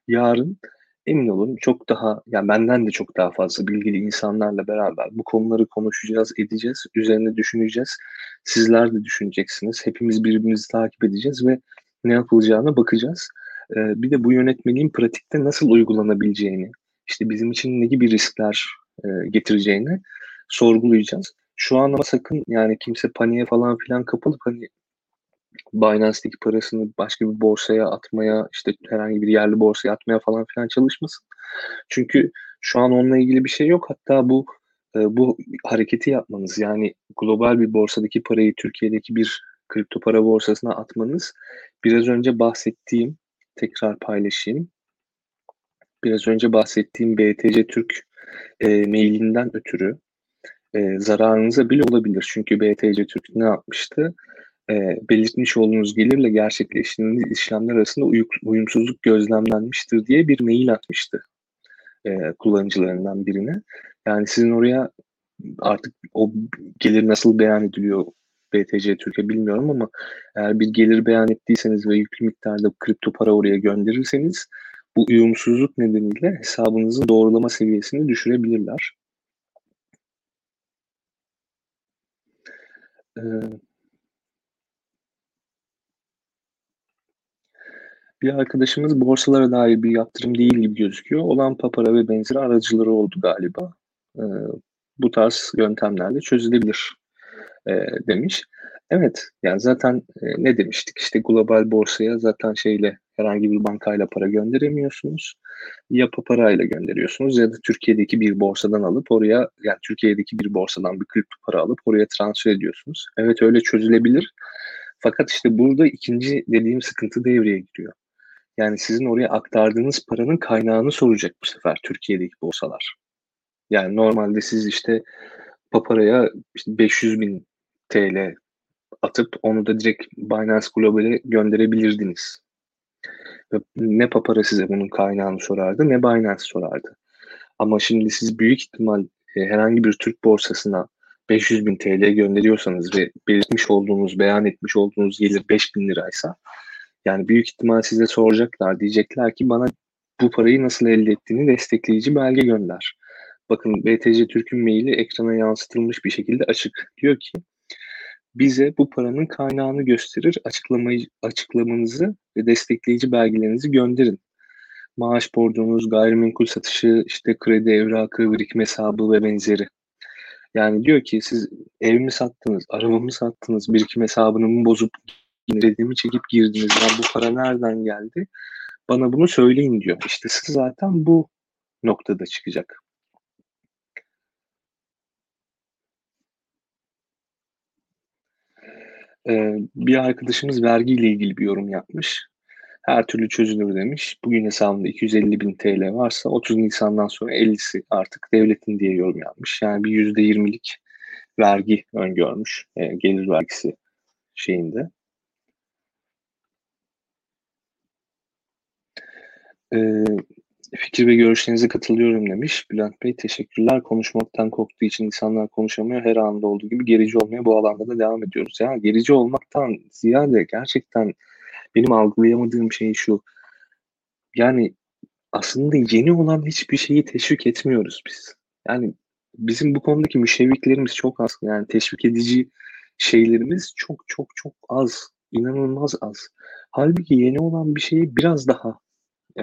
Yarın emin olun çok daha yani benden de çok daha fazla bilgili insanlarla beraber bu konuları konuşacağız, edeceğiz, üzerine düşüneceğiz. Sizler de düşüneceksiniz. Hepimiz birbirimizi takip edeceğiz ve ne yapılacağına bakacağız. Ee, bir de bu yönetmeliğin pratikte nasıl uygulanabileceğini, işte bizim için ne gibi riskler e, getireceğini sorgulayacağız. Şu an ama sakın yani kimse paniğe falan filan kapılıp hani Binance'deki parasını başka bir borsaya atmaya, işte herhangi bir yerli borsaya atmaya falan filan çalışmasın. Çünkü şu an onunla ilgili bir şey yok. Hatta bu e, bu hareketi yapmanız yani global bir borsadaki parayı Türkiye'deki bir kripto para borsasına atmanız biraz önce bahsettiğim tekrar paylaşayım. Biraz önce bahsettiğim BTC Türk e, mailinden ötürü e, zararınıza bile olabilir. Çünkü BTC Türk ne yapmıştı? E, belirtmiş olduğunuz gelirle gerçekleştirdiğiniz işlemler arasında uyum, uyumsuzluk gözlemlenmiştir diye bir mail atmıştı e, kullanıcılarından birine. Yani sizin oraya artık o gelir nasıl beyan ediliyor BTC Türkiye bilmiyorum ama eğer bir gelir beyan ettiyseniz ve yüklü miktarda kripto para oraya gönderirseniz bu uyumsuzluk nedeniyle hesabınızın doğrulama seviyesini düşürebilirler. Ee, bir arkadaşımız borsalara dair bir yatırım değil gibi gözüküyor. Olan papara ve benzeri aracıları oldu galiba. Ee, bu tarz yöntemlerle çözülebilir e, demiş. Evet yani zaten e, ne demiştik işte global borsaya zaten şeyle herhangi bir bankayla para gönderemiyorsunuz. Ya parayla gönderiyorsunuz ya da Türkiye'deki bir borsadan alıp oraya yani Türkiye'deki bir borsadan bir kripto para alıp oraya transfer ediyorsunuz. Evet öyle çözülebilir. Fakat işte burada ikinci dediğim sıkıntı devreye giriyor. Yani sizin oraya aktardığınız paranın kaynağını soracak bu sefer Türkiye'deki borsalar. Yani normalde siz işte Papara'ya işte 500 bin TL atıp onu da direkt Binance Global'e gönderebilirdiniz. Ne Papara size bunun kaynağını sorardı ne Binance sorardı. Ama şimdi siz büyük ihtimal e, herhangi bir Türk borsasına 500 bin TL gönderiyorsanız ve belirtmiş olduğunuz, beyan etmiş olduğunuz gelir 5 bin liraysa yani büyük ihtimal size soracaklar. Diyecekler ki bana bu parayı nasıl elde ettiğini destekleyici belge gönder. Bakın BTC Türk'ün maili ekrana yansıtılmış bir şekilde açık. Diyor ki bize bu paranın kaynağını gösterir, açıklamayı, açıklamanızı ve destekleyici belgelerinizi gönderin. Maaş borcunuz, gayrimenkul satışı, işte kredi evrakı, birikim hesabı ve benzeri. Yani diyor ki siz evimi sattınız, arabamı sattınız, birikim hesabını mı bozup krediğimi çekip girdiniz. Ya bu para nereden geldi? Bana bunu söyleyin diyor. İşte siz zaten bu noktada çıkacak. Ee, bir arkadaşımız vergiyle ilgili bir yorum yapmış. Her türlü çözülür demiş. Bugün hesabında 250 bin TL varsa 30 Nisan'dan sonra 50'si artık devletin diye yorum yapmış. Yani bir %20'lik vergi öngörmüş. E, gelir vergisi şeyinde. Ee, fikir ve görüşlerinize katılıyorum demiş. Bülent Bey teşekkürler. Konuşmaktan korktuğu için insanlar konuşamıyor. Her anda olduğu gibi gerici olmaya bu alanda da devam ediyoruz. Ya gerici olmaktan ziyade gerçekten benim algılayamadığım şey şu. Yani aslında yeni olan hiçbir şeyi teşvik etmiyoruz biz. Yani bizim bu konudaki müşevviklerimiz çok az. Yani teşvik edici şeylerimiz çok çok çok az. İnanılmaz az. Halbuki yeni olan bir şeyi biraz daha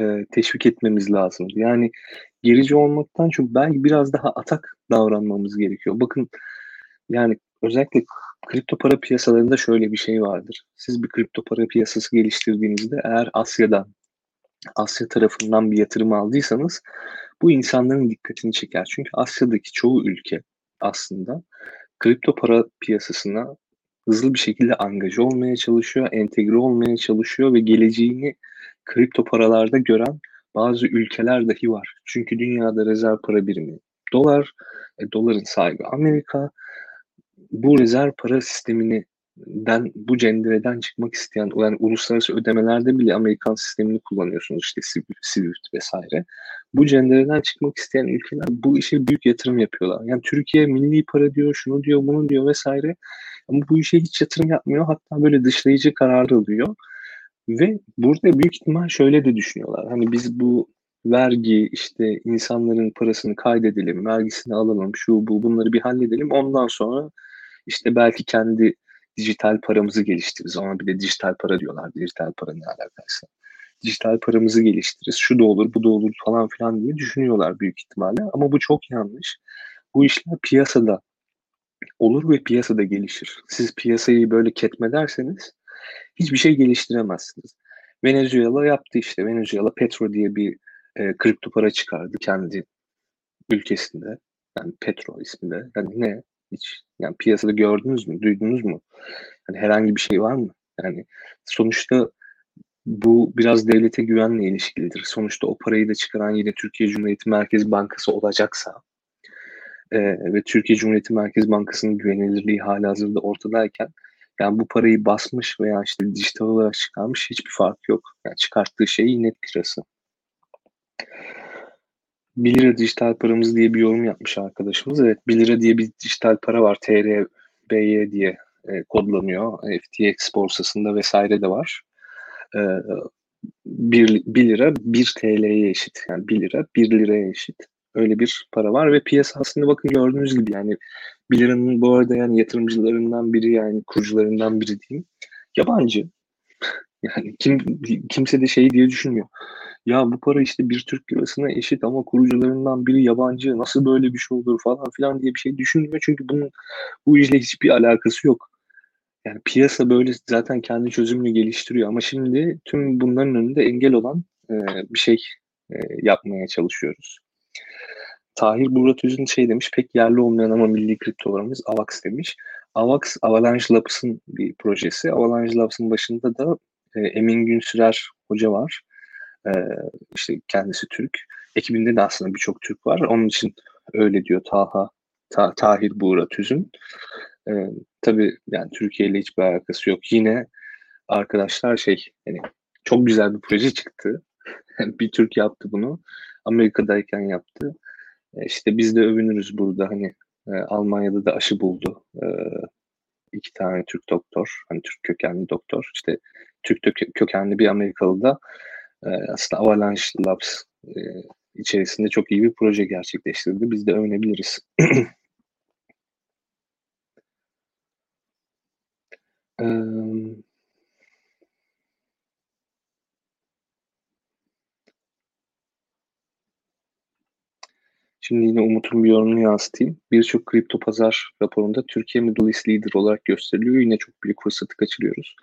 e, teşvik etmemiz lazım. Yani gerici olmaktan çok belki biraz daha atak davranmamız gerekiyor. Bakın yani özellikle kripto para piyasalarında şöyle bir şey vardır. Siz bir kripto para piyasası geliştirdiğinizde eğer Asya'dan Asya tarafından bir yatırım aldıysanız bu insanların dikkatini çeker. Çünkü Asya'daki çoğu ülke aslında kripto para piyasasına hızlı bir şekilde angaja olmaya çalışıyor, entegre olmaya çalışıyor ve geleceğini kripto paralarda gören bazı ülkeler dahi var. Çünkü dünyada rezerv para birimi dolar, e, doların sahibi Amerika. Bu rezerv para sistemini den bu cendereden çıkmak isteyen yani uluslararası ödemelerde bile Amerikan sistemini kullanıyorsunuz işte Swift vesaire. Bu cendereden çıkmak isteyen ülkeler bu işe büyük yatırım yapıyorlar. Yani Türkiye milli para diyor, şunu diyor, bunu diyor vesaire. Ama bu işe hiç yatırım yapmıyor. Hatta böyle dışlayıcı karar alıyor. Ve burada büyük ihtimal şöyle de düşünüyorlar. Hani biz bu vergi işte insanların parasını kaydedelim, vergisini alalım, şu bu bunları bir halledelim. Ondan sonra işte belki kendi dijital paramızı geliştiririz. Ona bir de dijital para diyorlar. Dijital para ne alakası? Dijital paramızı geliştiririz. Şu da olur, bu da olur falan filan diye düşünüyorlar büyük ihtimalle. Ama bu çok yanlış. Bu işler piyasada olur ve piyasada gelişir. Siz piyasayı böyle ketmederseniz hiçbir şey geliştiremezsiniz. Venezuela yaptı işte. Venezuela Petro diye bir e, kripto para çıkardı kendi ülkesinde. Yani Petro isminde. Yani ne? Hiç yani piyasada gördünüz mü? Duydunuz mu? Yani herhangi bir şey var mı? Yani sonuçta bu biraz devlete güvenle ilişkilidir. Sonuçta o parayı da çıkaran yine Türkiye Cumhuriyeti Merkez Bankası olacaksa e, ve Türkiye Cumhuriyeti Merkez Bankası'nın güvenilirliği hala hazırda ortadayken yani bu parayı basmış veya işte dijital olarak çıkarmış hiçbir fark yok. Yani çıkarttığı şey net lirası. 1 lira dijital paramız diye bir yorum yapmış arkadaşımız. Evet 1 lira diye bir dijital para var. TRBY diye e, kodlanıyor. FTX borsasında vesaire de var. E, 1, 1 lira 1 TL'ye eşit. Yani 1 lira 1 liraya eşit. Öyle bir para var ve piyasa aslında bakın gördüğünüz gibi yani 1 liranın bu arada yani yatırımcılarından biri yani kurucularından biri diyeyim. Yabancı. Yani kim kimse de şey diye düşünmüyor. Ya bu para işte bir Türk lirasına eşit ama kurucularından biri yabancı. Nasıl böyle bir şey olur falan filan diye bir şey düşünmüyor. Çünkü bunun bu işle hiçbir alakası yok. Yani piyasa böyle zaten kendi çözümünü geliştiriyor ama şimdi tüm bunların önünde engel olan e, bir şey e, yapmaya çalışıyoruz. Tahir Burat Üzün şey demiş pek yerli olmayan ama milli kriptolarımız AVAX demiş. AVAX Avalanche Labs'ın bir projesi. Avalanche Labs'ın başında da e, Emin Günsürer hoca var. E, işte kendisi Türk. Ekibinde de aslında birçok Türk var. Onun için öyle diyor Taha Ta, Tahir Buğra Tüzün. E, tabii yani Türkiye ile hiçbir alakası yok. Yine arkadaşlar şey yani çok güzel bir proje çıktı. bir Türk yaptı bunu. Amerika'dayken yaptı. E, işte biz de övünürüz burada hani e, Almanya'da da aşı buldu. E, iki tane Türk doktor, hani Türk kökenli doktor. İşte Türk kökenli bir Amerikalı da e, aslında Avalanche Labs e, içerisinde çok iyi bir proje gerçekleştirdi. Biz de övünebiliriz. um, Şimdi yine Umut'un bir yorumunu yansıtayım. Birçok kripto pazar raporunda Türkiye Middle East Leader olarak gösteriliyor. Yine çok büyük fırsatı kaçırıyoruz.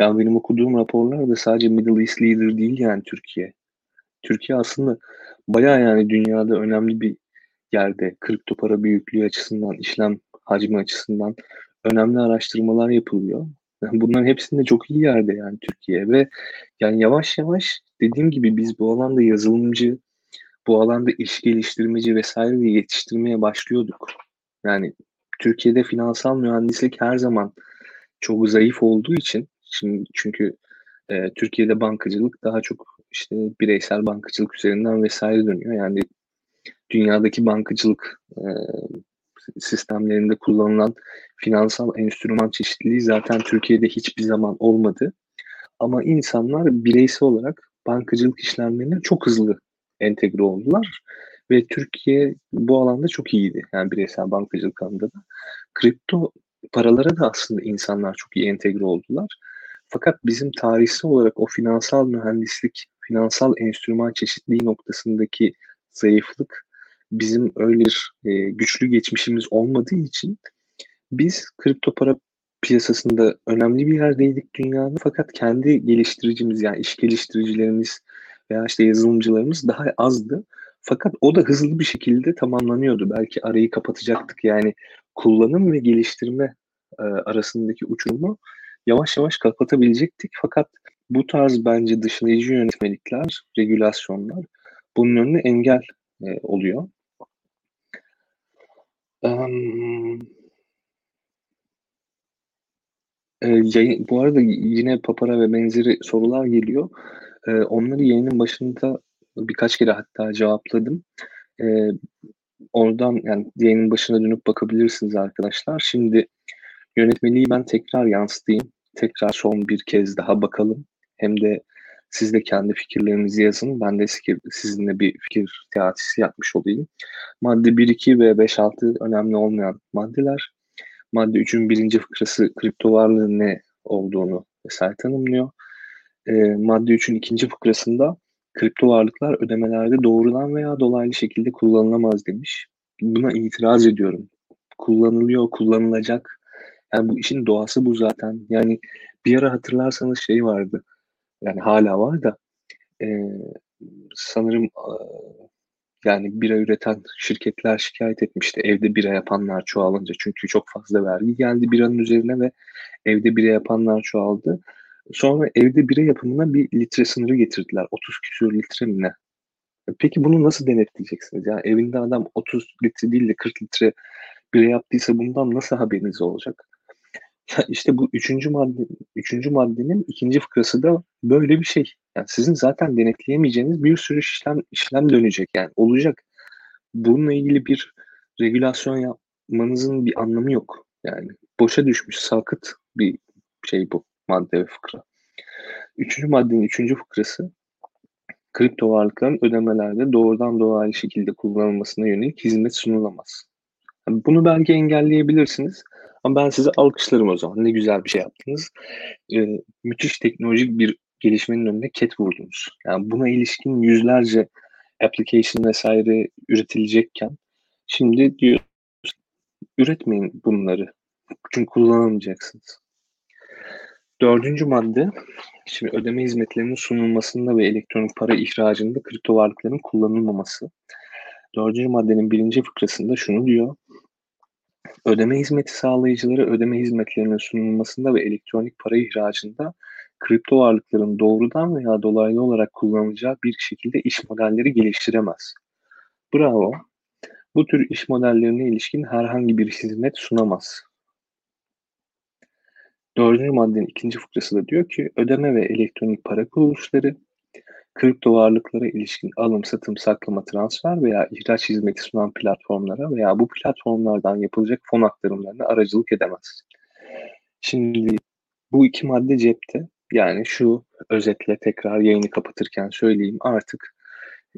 Yani benim okuduğum raporlarda sadece Middle East Leader değil yani Türkiye. Türkiye aslında bayağı yani dünyada önemli bir yerde kripto para büyüklüğü açısından, işlem hacmi açısından önemli araştırmalar yapılıyor. Bunların hepsinde çok iyi yerde yani Türkiye ve yani yavaş yavaş dediğim gibi biz bu alanda yazılımcı, bu alanda iş geliştirmeci vesaire yetiştirmeye başlıyorduk. Yani Türkiye'de finansal mühendislik her zaman çok zayıf olduğu için şimdi çünkü e, Türkiye'de bankacılık daha çok işte bireysel bankacılık üzerinden vesaire dönüyor. Yani dünyadaki bankacılık e, sistemlerinde kullanılan finansal enstrüman çeşitliliği zaten Türkiye'de hiçbir zaman olmadı. Ama insanlar bireysel olarak bankacılık işlemlerine çok hızlı entegre oldular. Ve Türkiye bu alanda çok iyiydi. Yani bireysel bankacılık alanında da. Kripto paralara da aslında insanlar çok iyi entegre oldular. Fakat bizim tarihsel olarak o finansal mühendislik, finansal enstrüman çeşitliği noktasındaki zayıflık bizim öyle bir e, güçlü geçmişimiz olmadığı için biz kripto para piyasasında önemli bir yerdeydik dünyada fakat kendi geliştiricimiz yani iş geliştiricilerimiz veya işte yazılımcılarımız daha azdı. Fakat o da hızlı bir şekilde tamamlanıyordu. Belki arayı kapatacaktık. Yani kullanım ve geliştirme e, arasındaki uçurumu yavaş yavaş kapatabilecektik. Fakat bu tarz bence dışlayıcı yönetmelikler, regülasyonlar bunun önüne engel e, oluyor. Um, e, bu arada yine papara ve benzeri sorular geliyor. E, onları yayının başında birkaç kere hatta cevapladım. E, oradan yani yayının başına dönüp bakabilirsiniz arkadaşlar. Şimdi yönetmeliği ben tekrar yansıtayım. Tekrar son bir kez daha bakalım. hem de siz de kendi fikirlerinizi yazın. Ben de sizinle bir fikir teatisi yapmış olayım. Madde 1, 2 ve 5, 6 önemli olmayan maddeler. Madde 3'ün birinci fıkrası kripto varlığın ne olduğunu vesaire tanımlıyor. E, madde 3'ün ikinci fıkrasında kripto varlıklar ödemelerde doğrudan veya dolaylı şekilde kullanılamaz demiş. Buna itiraz ediyorum. Kullanılıyor, kullanılacak. Yani bu işin doğası bu zaten. Yani bir ara hatırlarsanız şey vardı. Yani hala var da e, sanırım yani bira üreten şirketler şikayet etmişti. Evde bira yapanlar çoğalınca. Çünkü çok fazla vergi geldi biranın üzerine ve evde bira yapanlar çoğaldı. Sonra evde bira yapımına bir litre sınırı getirdiler. 30 küsur litre mi ne? Peki bunu nasıl denetleyeceksiniz? Yani evinde adam 30 litre değil de 40 litre bira yaptıysa bundan nasıl haberiniz olacak? Ya işte bu üçüncü madde, üçüncü maddenin ikinci fıkrası da böyle bir şey. Yani sizin zaten denetleyemeyeceğiniz bir sürü işlem işlem dönecek yani olacak. Bununla ilgili bir regülasyon yapmanızın bir anlamı yok. Yani boşa düşmüş sakıt bir şey bu madde ve fıkra. Üçüncü maddenin üçüncü fıkrası kripto varlıkların ödemelerde doğrudan dolaylı şekilde kullanılmasına yönelik hizmet sunulamaz. Bunu belki engelleyebilirsiniz ama ben size alkışlarım o zaman. Ne güzel bir şey yaptınız. Ee, müthiş teknolojik bir gelişmenin önüne ket vurdunuz. Yani buna ilişkin yüzlerce application vesaire üretilecekken şimdi diyor üretmeyin bunları. Çünkü kullanamayacaksınız. Dördüncü madde, şimdi ödeme hizmetlerinin sunulmasında ve elektronik para ihracında kripto varlıkların kullanılmaması. Dördüncü maddenin birinci fıkrasında şunu diyor. Ödeme hizmeti sağlayıcıları ödeme hizmetlerinin sunulmasında ve elektronik para ihracında kripto varlıkların doğrudan veya dolaylı olarak kullanılacağı bir şekilde iş modelleri geliştiremez. Bravo. Bu tür iş modellerine ilişkin herhangi bir hizmet sunamaz. Dördüncü maddenin ikinci fıkrası da diyor ki ödeme ve elektronik para kuruluşları kripto varlıklara ilişkin alım, satım, saklama, transfer veya ihraç hizmeti sunan platformlara veya bu platformlardan yapılacak fon aktarımlarına aracılık edemez. Şimdi bu iki madde cepte. Yani şu özetle tekrar yayını kapatırken söyleyeyim artık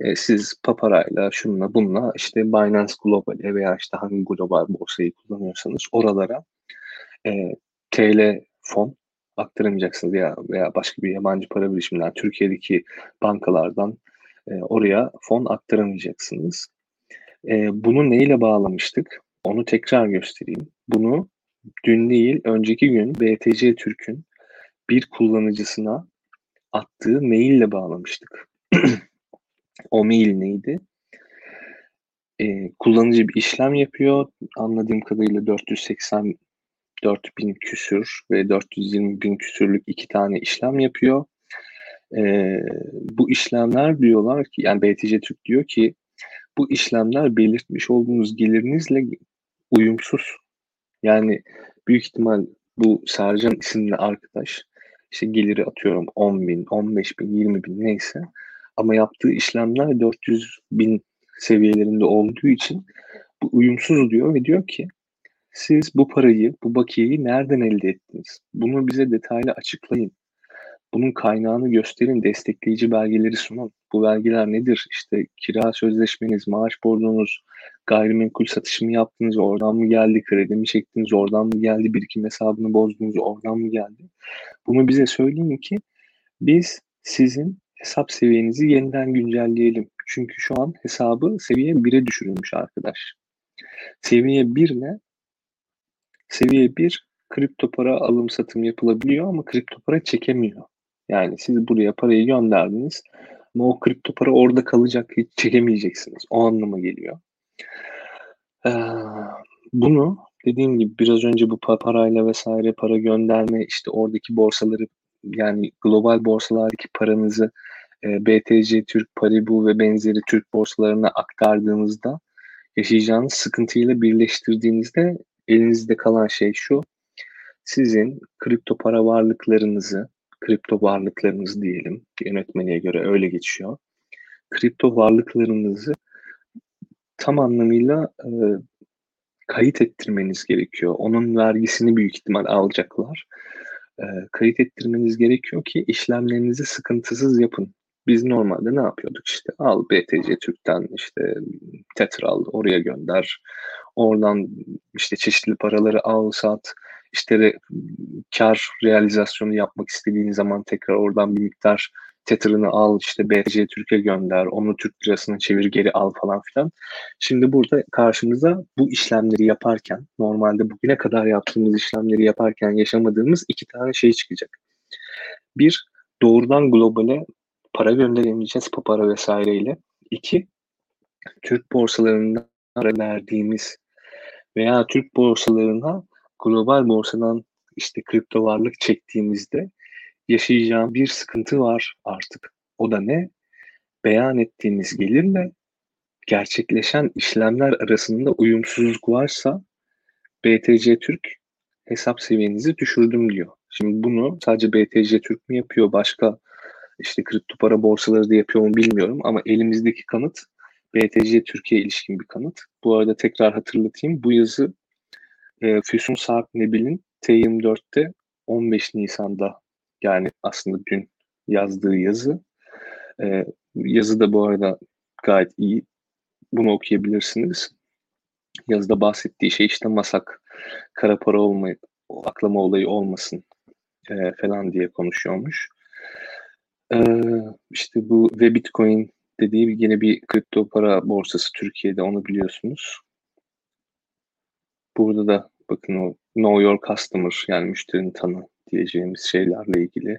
e, siz paparayla şunla bununla işte Binance Global'e veya işte hangi global borsayı kullanıyorsanız oralara e, TL fon aktaramayacaksınız ya veya başka bir yabancı para birişiminden Türkiye'deki bankalardan e, oraya fon aktaramayacaksınız. E, bunu neyle bağlamıştık? Onu tekrar göstereyim. Bunu dün değil, önceki gün BTC Türk'ün bir kullanıcısına attığı maille bağlamıştık. o mail neydi? Ee, kullanıcı bir işlem yapıyor. Anladığım kadarıyla 480 4000 küsür ve 420 bin küsürlük iki tane işlem yapıyor. Ee, bu işlemler diyorlar ki yani BTC Türk diyor ki bu işlemler belirtmiş olduğunuz gelirinizle uyumsuz. Yani büyük ihtimal bu Sercan isimli arkadaş işte geliri atıyorum 10 bin, 15 bin, 20 bin neyse ama yaptığı işlemler 400 bin seviyelerinde olduğu için bu uyumsuz diyor ve diyor ki siz bu parayı, bu bakiyeyi nereden elde ettiniz? Bunu bize detaylı açıklayın. Bunun kaynağını gösterin, destekleyici belgeleri sunun. Bu belgeler nedir? İşte kira sözleşmeniz, maaş borcunuz, gayrimenkul satışı mı yaptınız, oradan mı geldi, kredi mi çektiniz, oradan mı geldi, birikim hesabını bozdunuz, oradan mı geldi? Bunu bize söyleyin ki biz sizin hesap seviyenizi yeniden güncelleyelim. Çünkü şu an hesabı seviye 1'e düşürülmüş arkadaş. Seviye 1 ne? Seviye 1 kripto para alım satım yapılabiliyor ama kripto para çekemiyor. Yani siz buraya parayı gönderdiniz ama o kripto para orada kalacak hiç çekemeyeceksiniz. O anlama geliyor. Ee, bunu dediğim gibi biraz önce bu parayla vesaire para gönderme işte oradaki borsaları yani global borsalardaki paranızı e, BTC, Türk, Paribu ve benzeri Türk borsalarına aktardığınızda yaşayacağınız sıkıntıyla birleştirdiğinizde elinizde kalan şey şu. Sizin kripto para varlıklarınızı, kripto varlıklarınız diyelim, yönetmeliğe göre öyle geçiyor. Kripto varlıklarınızı tam anlamıyla e, kayıt ettirmeniz gerekiyor. Onun vergisini büyük ihtimal alacaklar. e, kayıt ettirmeniz gerekiyor ki işlemlerinizi sıkıntısız yapın. Biz normalde ne yapıyorduk işte al BTC Türk'ten işte Tether al oraya gönder. Oradan işte çeşitli paraları al sat. İşte re, kar realizasyonu yapmak istediğin zaman tekrar oradan bir miktar Tether'ını al işte BTC Türkiye gönder, onu Türk lirasına çevir geri al falan filan. Şimdi burada karşımıza bu işlemleri yaparken, normalde bugüne kadar yaptığımız işlemleri yaparken yaşamadığımız iki tane şey çıkacak. Bir, doğrudan globale para gönderemeyeceğiz papara vesaireyle. İki, Türk borsalarından verdiğimiz veya Türk borsalarına global borsadan işte kripto varlık çektiğimizde yaşayacağım bir sıkıntı var artık. O da ne? Beyan ettiğimiz gelirle gerçekleşen işlemler arasında uyumsuzluk varsa BTC Türk hesap seviyenizi düşürdüm diyor. Şimdi bunu sadece BTC Türk mü yapıyor, başka işte kripto para borsaları da yapıyor mu bilmiyorum ama elimizdeki kanıt BTC Türkiye ilişkin bir kanıt. Bu arada tekrar hatırlatayım. Bu yazı e, Füsun Sarp Nebil'in T24'te 15 Nisan'da yani aslında dün yazdığı yazı. E, yazı da bu arada gayet iyi. Bunu okuyabilirsiniz. Yazıda bahsettiği şey işte masak, kara para olmayı, aklama olayı olmasın e, falan diye konuşuyormuş. E, işte bu ve Bitcoin dediği yine bir kripto para borsası Türkiye'de onu biliyorsunuz. Burada da bakın o know your customer yani müşterini tanı diyeceğimiz şeylerle ilgili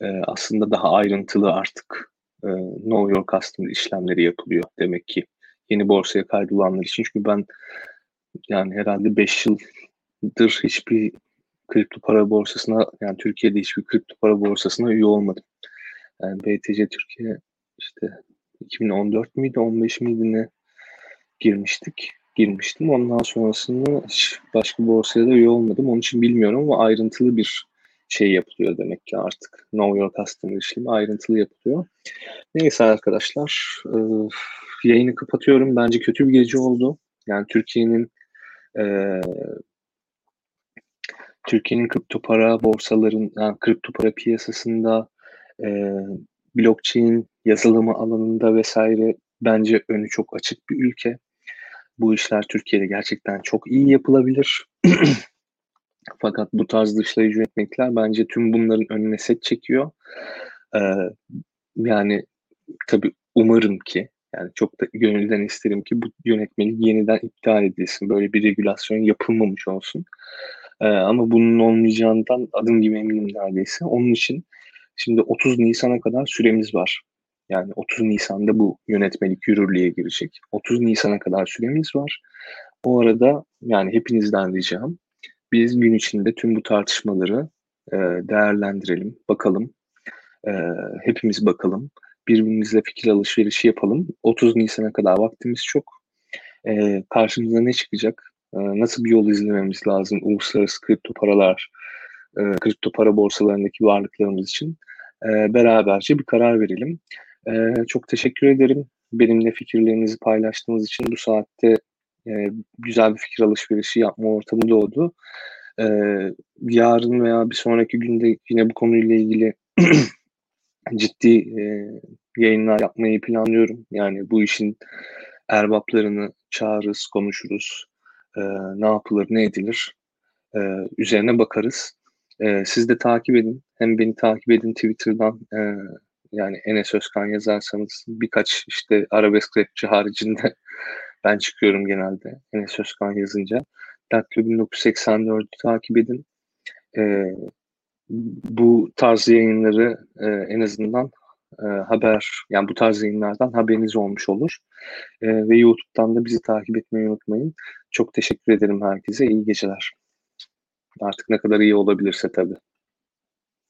e, aslında daha ayrıntılı artık e, know your customer işlemleri yapılıyor demek ki yeni borsaya kaydolanlar için. Çünkü ben yani herhalde 5 yıldır hiçbir kripto para borsasına yani Türkiye'de hiçbir kripto para borsasına üye olmadım. Yani BTC Türkiye işte 2014 miydi 15 miydi ne girmiştik girmiştim. Ondan sonrasında hiç başka borsaya da üye olmadım. Onun için bilmiyorum ama ayrıntılı bir şey yapılıyor demek ki artık. Know Your Customer işlemi ayrıntılı yapılıyor. Neyse arkadaşlar e, yayını kapatıyorum. Bence kötü bir gece oldu. Yani Türkiye'nin e, Türkiye'nin kripto para borsaların, yani kripto para piyasasında e, blockchain yazılımı alanında vesaire bence önü çok açık bir ülke. Bu işler Türkiye'de gerçekten çok iyi yapılabilir. Fakat bu tarz dışlayıcı yönetmelikler bence tüm bunların önüne set çekiyor. Ee, yani tabii umarım ki yani çok da gönülden isterim ki bu yönetmelik yeniden iptal edilsin. Böyle bir regülasyon yapılmamış olsun. Ee, ama bunun olmayacağından adım gibi eminim neredeyse. Onun için şimdi 30 Nisan'a kadar süremiz var. Yani 30 Nisan'da bu yönetmelik yürürlüğe girecek. 30 Nisan'a kadar süremiz var. O arada yani hepinizden ricam biz gün içinde tüm bu tartışmaları e, değerlendirelim, bakalım. E, hepimiz bakalım. Birbirimizle fikir alışverişi yapalım. 30 Nisan'a kadar vaktimiz çok. E, karşımıza ne çıkacak? E, nasıl bir yol izlememiz lazım? Uluslararası kripto paralar, e, kripto para borsalarındaki varlıklarımız için e, beraberce bir karar verelim. E, çok teşekkür ederim. Benimle fikirlerinizi paylaştığınız için bu saatte e, güzel bir fikir alışverişi yapma ortamı doğdu. E, yarın veya bir sonraki günde yine bu konuyla ilgili ciddi e, yayınlar yapmayı planlıyorum. Yani bu işin erbaplarını çağırırız, konuşuruz. E, ne yapılır, ne edilir e, üzerine bakarız. E, siz de takip edin. Hem beni takip edin Twitter'dan e, yani Enes Özkan yazarsanız birkaç işte arabesk rapçi haricinde ben çıkıyorum genelde Enes Özkan yazınca. Daktilo 1984'ü takip edin. E, bu tarz yayınları e, en azından e, haber yani bu tarz yayınlardan haberiniz olmuş olur. E, ve YouTube'dan da bizi takip etmeyi unutmayın. Çok teşekkür ederim herkese. İyi geceler. Artık ne kadar iyi olabilirse tabii.